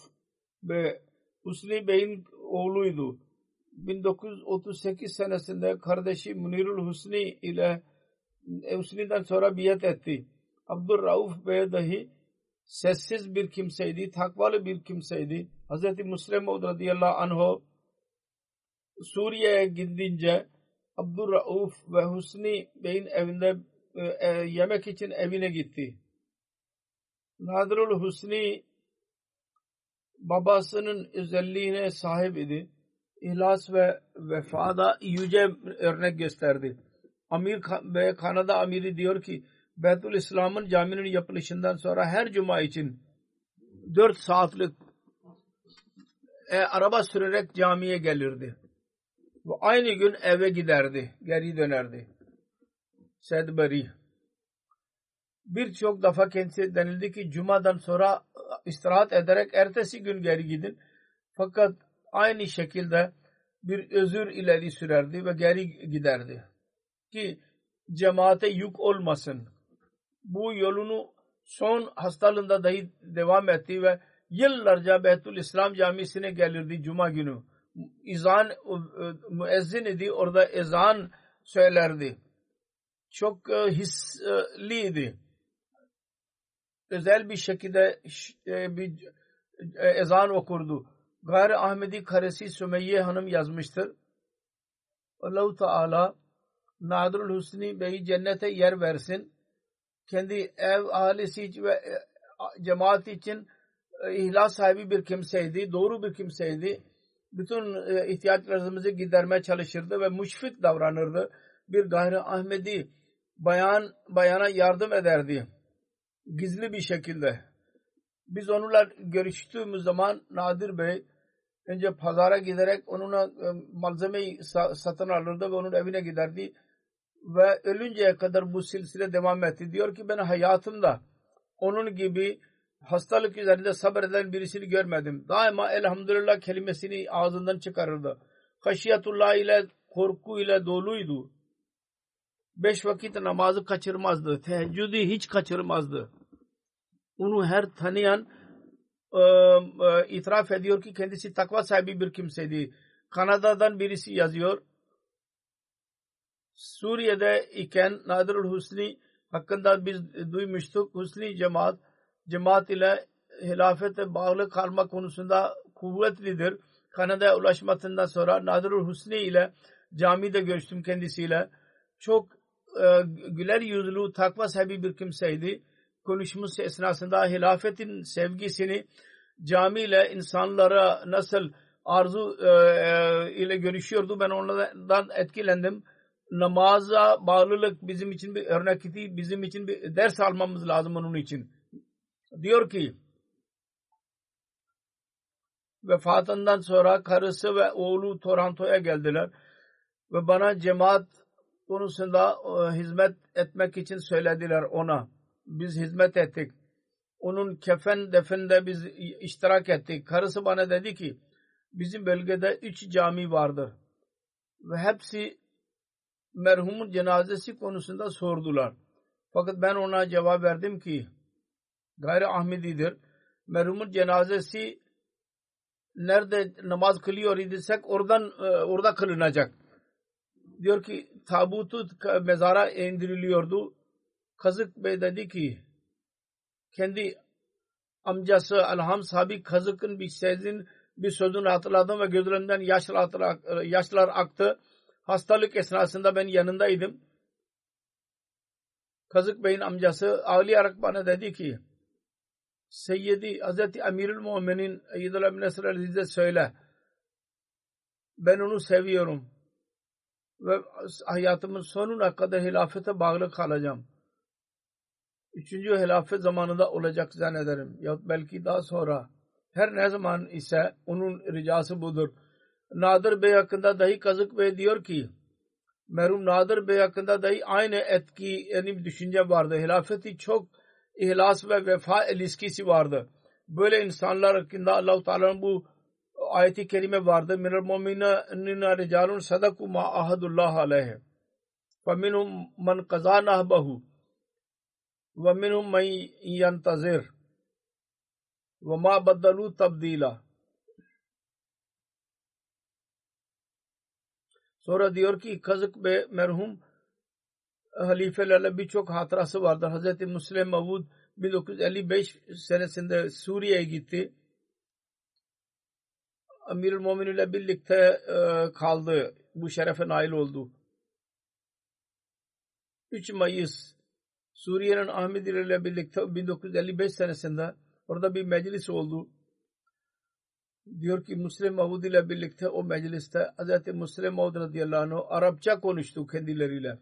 ve Husni Bey'in oğluydu. 1938 senesinde kardeşi Munirul Husni ile Husni'den sonra biat etti. Abdurrauf Bey dahi sessiz bir kimseydi, takvalı bir kimseydi. Hz. Müslim radıyallahu anh Suriye'ye gidince Abdurrauf ve Husni Bey'in evinde e, e, yemek için evine gitti. Nadirul Husni babasının özelliğine sahip idi. İhlas ve vefada yüce örnek gösterdi. Amir ve Kanada amiri diyor ki Beytül İslam'ın caminin yapılışından sonra her cuma için 4 saatlik e, araba sürerek camiye gelirdi. Ve aynı gün eve giderdi, geri dönerdi. Sedberi. Birçok defa kendisi denildi ki cumadan sonra istirahat ederek ertesi gün geri gidin. Fakat aynı şekilde bir özür ileri sürerdi ve geri giderdi. Ki cemaate yük olmasın. Bu yolunu son hastalığında dahi devam etti ve yıllarca Beytül İslam camisine gelirdi cuma günü. İzan müezzin idi orada ezan söylerdi. Çok e, hisliydi. Özel bir şekilde e, bir e, ezan okurdu. Gayri Ahmedi karesi Sümeyye Hanım yazmıştır. Allah-u Teala Nadirul Hüsni Bey'i cennete yer versin. Kendi ev ailesi ve cemaat için ihlas sahibi bir kimseydi. Doğru bir kimseydi bütün e, ihtiyaçlarımızı gidermeye çalışırdı ve müşfik davranırdı. Bir gayri Ahmedi bayan bayana yardım ederdi. Gizli bir şekilde. Biz onunla görüştüğümüz zaman Nadir Bey önce pazara giderek onunla e, malzemeyi satın alırdı ve onun evine giderdi. Ve ölünceye kadar bu silsile devam etti. Diyor ki ben hayatımda onun gibi hastalık üzerinde sabreden birisini görmedim. Daima elhamdülillah kelimesini ağzından çıkarırdı. Haşiyatullah ile korku ile doluydu. Beş vakit namazı kaçırmazdı. Teheccüdü hiç kaçırmazdı. Onu her tanıyan e, e, itiraf ediyor ki kendisi takva sahibi bir kimseydi. Kanada'dan birisi yazıyor. Suriye'de iken Nadirul Husni hakkında biz duymuştuk. Husni cemaat cemaat ile hilafete bağlı kalma konusunda kuvvetlidir. Kanada'ya ulaşmasından sonra Nadirul Husni ile camide görüştüm kendisiyle. Çok güler yüzlü, takva sahibi bir kimseydi. Konuşması esnasında hilafetin sevgisini camiyle insanlara nasıl arzu e, e, ile görüşüyordu. Ben onlardan etkilendim. Namaza bağlılık bizim için bir örnek idi. Bizim için bir ders almamız lazım onun için diyor ki vefatından sonra karısı ve oğlu Toronto'ya geldiler ve bana cemaat konusunda e, hizmet etmek için söylediler ona. Biz hizmet ettik. Onun kefen definde biz iştirak ettik. Karısı bana dedi ki bizim bölgede üç cami vardır. Ve hepsi merhumun cenazesi konusunda sordular. Fakat ben ona cevap verdim ki gayri Ahmedidir. Merhumun cenazesi nerede namaz kılıyor idiysek oradan e, orada kılınacak. Diyor ki tabutu mezara indiriliyordu. Kazık Bey dedi ki kendi amcası Alham sahibi Kazık'ın bir sezin bir sözünü hatırladım ve gözlerinden yaşlar, yaşlar aktı. Hastalık esnasında ben yanındaydım. Kazık Bey'in amcası ağlayarak bana dedi ki Seyyidi Hazreti Amirül Mu'minin Eyyidullah bin Nesr Aziz'e söyle. Ben onu seviyorum. Ve hayatımın sonuna kadar hilafete bağlı kalacağım. Üçüncü hilafet zamanında olacak zannederim. Ya belki daha sonra Her ne zaman ise onun ricası budur. Nadir Bey hakkında dahi Kazık Bey diyor ki merhum Nadir Bey hakkında dahi aynı etki yani bir düşünce vardı. Hilafeti çok ihlas ve vefa ilişkisi vardı. Böyle insanlar hakkında Allah-u Teala'nın bu آیت کریمہ وارد من المومنین رجال صدق ما آہد اللہ علیہ فمن من قضا نحبه ومن من ینتظر وما بدلو تبدیلا. سورہ دیور کی قزق بے مرہوم حلیف للبی چوک ہاترا سے واردہ حضرت مسلم مبود بلوکز علی بیش سنہ سندہ سوریہ گیتے Amirul Mumin ile birlikte e, kaldı. Bu şerefe nail oldu. 3 Mayıs Suriye'nin Ahmedi ile birlikte 1955 senesinde orada bir meclis oldu. Diyor ki Müslim Mahmud ile birlikte o mecliste Hz. Müslim Mahmud radıyallahu anh Arapça konuştu kendileriyle.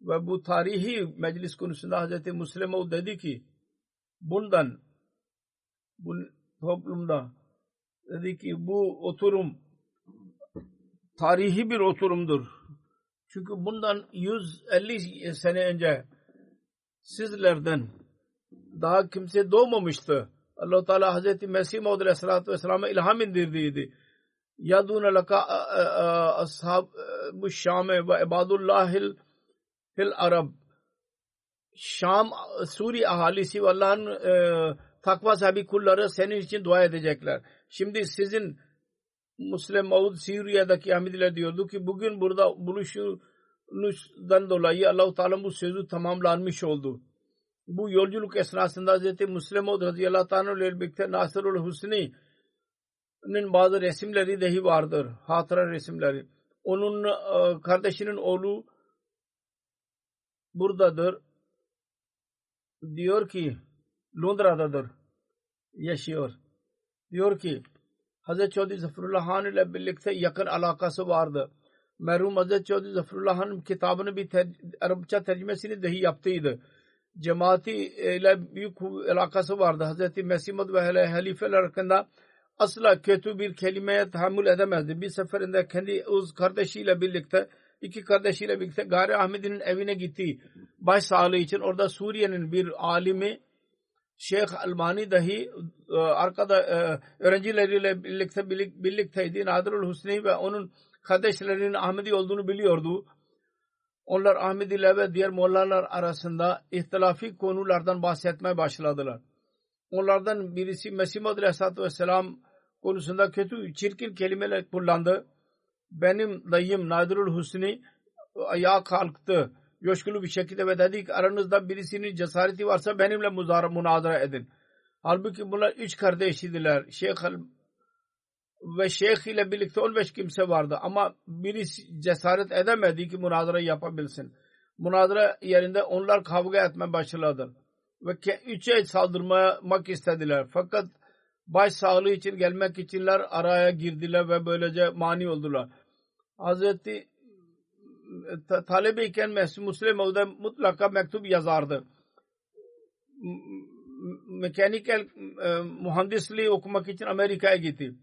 Ve bu tarihi meclis konusunda Hz. Müslim Mahmud dedi ki bundan bu toplumda dedi ki bu oturum tarihi bir oturumdur. Çünkü bundan 150 sene önce sizlerden daha kimse doğmamıştı. Allah Teala Hazreti Mesih Maud Aleyhisselatü Vesselam'a ilham indirdiydi. Yadun laka ashab bu Şam'e ve ibadullahil fil Arab Şam Suri ahalisi ve Allah'ın e, takva sahibi kulları senin için dua edecekler. Şimdi sizin Müslim Maud Suriye'deki Ahmediler diyordu ki bugün burada buluşunuzdan dolayı Allah-u Teala bu sözü tamamlanmış oldu. Bu yolculuk esnasında Hz. Müslim Maud radıyallahu anh ile birlikte Nasırul Hüsni'nin bazı resimleri dahi vardır. Hatıra resimleri. Onun e, kardeşinin oğlu buradadır. Diyor ki Londra'dadır. Yaşıyor. Diyor ki Hazreti Çodri Zafarullah Han ile birlikte yakın alakası vardı. Merhum Hazreti Çodri Zafarullah Han kitabını bir ter Arapça tercümesini dahi yaptıydı. Cemaati ile büyük alakası vardı. Hazreti Mesih ve halifeler hakkında asla kötü bir kelimeye tahammül edemezdi. Bir seferinde kendi uz kardeşiyle birlikte iki kardeşiyle birlikte Gari Ahmet'in evine gitti. Baş sağlığı için orada Suriye'nin bir alimi Şeyh Almani dahi e, arkada e, öğrencileriyle birlikte birlikteydi. Nadirul Hüsni ve onun kardeşlerinin Ahmedi olduğunu biliyordu. Onlar Ahmediler ve diğer mollalar arasında ihtilafi konulardan bahsetmeye başladılar. Onlardan birisi Mesih Muhammed Aleyhisselatü Vesselam konusunda kötü, çirkin kelimeler kullandı. Benim dayım Nadirul Hüsni ayağa kalktı coşkulu bir şekilde ve dedi ki aranızda birisinin cesareti varsa benimle muzara, münazara edin. Halbuki bunlar üç kardeşidiler. Şeyh ve şeyh ile birlikte 15 kimse vardı ama birisi cesaret edemedi ki münazara yapabilsin. Münazara yerinde onlar kavga etme başladı. Ve üçe saldırmak istediler. Fakat baş sağlığı için gelmek içinler araya girdiler ve böylece mani oldular. Hazreti talebeyken Müslim Mevde mutlaka mektup yazardı. Mekanikel e, mühendisliği okumak için Amerika'ya gitti.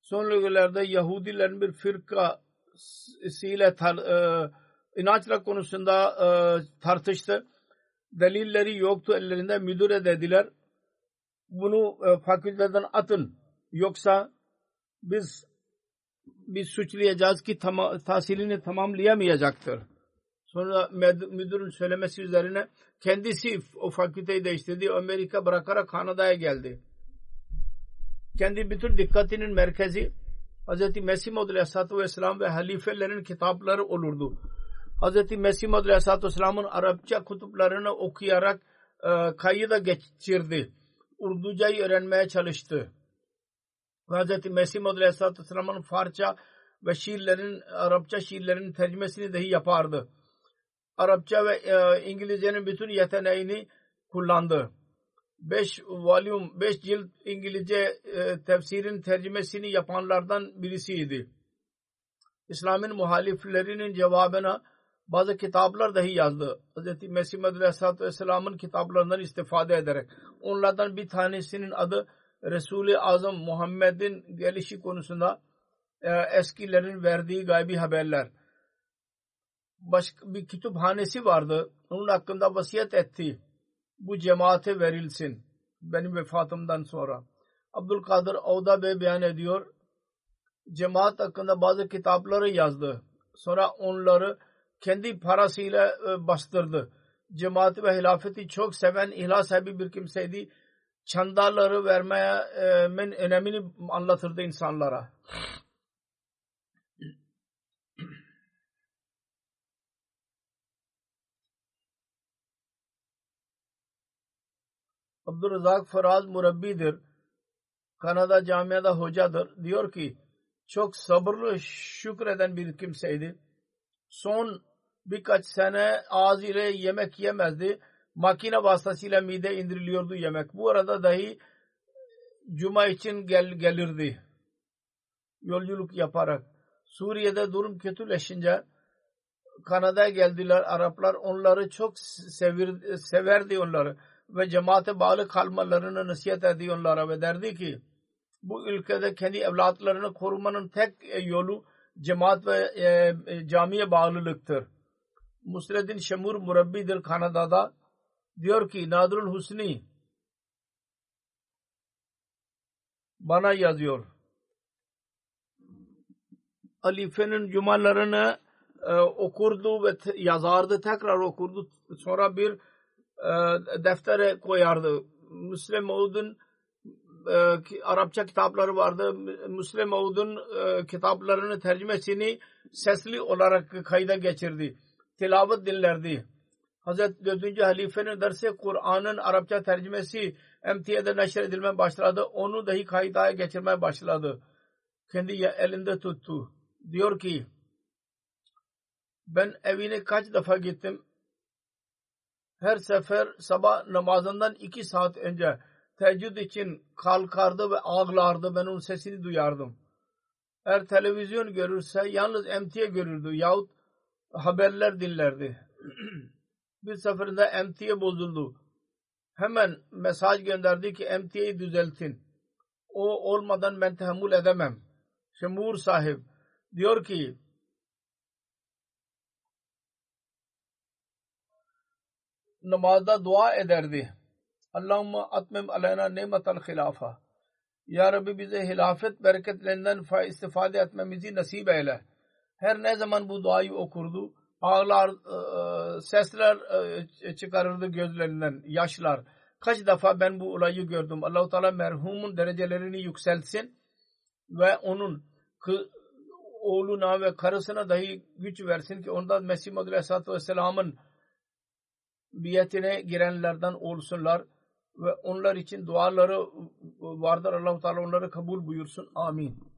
Son yıllarda Yahudilerin bir firkasıyla e, inançla konusunda e, tartıştı. Delilleri yoktu ellerinde müdüre dediler. Bunu e, fakülteden atın. Yoksa biz biz suçlayacağız ki tam, tahsilini tamamlayamayacaktır. Sonra müdürün söylemesi üzerine kendisi o fakülteyi değiştirdi. Amerika bırakarak Kanada'ya geldi. Kendi bütün dikkatinin merkezi Hz. Mesih Maud Aleyhisselatü Vesselam ve halifelerin kitapları olurdu. Hz. Mesih Maud Aleyhisselatü Vesselam'ın Arapça kutuplarını okuyarak e, kayıda geçirdi. Urducayı öğrenmeye çalıştı. Hz. Mesih Maud Aleyhisselatü Vesselam'ın Farsça ve şiirlerin, Arapça şiirlerin tercümesini dahi yapardı. Arapça ve e, İngilizcenin bütün yeteneğini kullandı. 5 volüm, 5 cilt İngilizce e, tefsirin tercümesini yapanlardan birisiydi. İslam'ın muhaliflerinin cevabına bazı kitaplar dahi yazdı. Hz. Mesih Aleyhisselatü Vesselam'ın kitaplarından istifade ederek. Onlardan bir tanesinin adı Resul-i Azam Muhammed'in gelişi konusunda e, eskilerin verdiği gaybi haberler. Başka bir kütüphanesi vardı. Onun hakkında vasiyet etti. Bu cemaate verilsin. Benim vefatımdan sonra. Abdülkadir Avda Bey beyan ediyor. Cemaat hakkında bazı kitapları yazdı. Sonra onları kendi parasıyla e, bastırdı. Cemaati ve hilafeti çok seven ihlas sahibi bir kimseydi. Çandaları vermeye e, önemini anlatırdı insanlara. Abdurrazak Faraz murabbidir. Kanada camiada hocadır. Diyor ki çok sabırlı şükreden bir kimseydi. Son birkaç sene ile yemek yemezdi. Makine vasıtasıyla mide indiriliyordu yemek. Bu arada dahi cuma için gel, gelirdi. Yolculuk yaparak. Suriye'de durum kötüleşince Kanada'ya geldiler. Araplar onları çok sevir, severdi onları ve cemaate bağlı kalmalarını nasihat ediyor onlara ve derdi ki bu ülkede kendi evlatlarını korumanın tek e, yolu cemaat ve e, e, camiye bağlılıktır. Musreddin Şemur murabbidir Kanada'da diyor ki Nadrul Husni bana yazıyor. Halifenin cumalarını e, okurdu ve yazardı tekrar okurdu. Sonra bir e, deftere koyardı. Müslim Maud'un e, Arapça kitapları vardı. Müslim Maud'un e, kitaplarını tercümesini sesli olarak kayda geçirdi. Tilavet dinlerdi. Hazreti 4. Halifenin dersi Kur'an'ın Arapça tercümesi MTA'da neşr edilmeye başladı. Onu dahi kayda geçirmeye başladı. Kendi elinde tuttu. Diyor ki ben evine kaç defa gittim her sefer sabah namazından iki saat önce teheccüd için kalkardı ve ağlardı. Ben onun sesini duyardım. Eğer televizyon görürse yalnız MTA görürdü yahut haberler dinlerdi. bir seferinde MTA bozuldu. Hemen mesaj gönderdi ki MTA'yı düzeltin. O olmadan ben tahammül edemem. Şemur sahip diyor ki namazda dua ederdi. Allahümme atmem aleyna nimetel hilafa. Ya Rabbi bize hilafet bereketlerinden istifade etmemizi nasip eyle. Her ne zaman bu duayı okurdu, ağlar, e, sesler e, çıkarırdı gözlerinden, yaşlar. Kaç defa ben bu olayı gördüm. Allah-u Teala merhumun derecelerini yükseltsin ve onun oğluna ve karısına dahi güç versin ki ondan Mesih Madri Aleyhisselatü Vesselam'ın biyetine girenlerden olsunlar ve onlar için duaları vardır. Allah-u Teala onları kabul buyursun. Amin.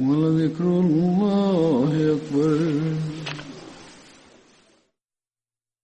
ولذكر الله أكبر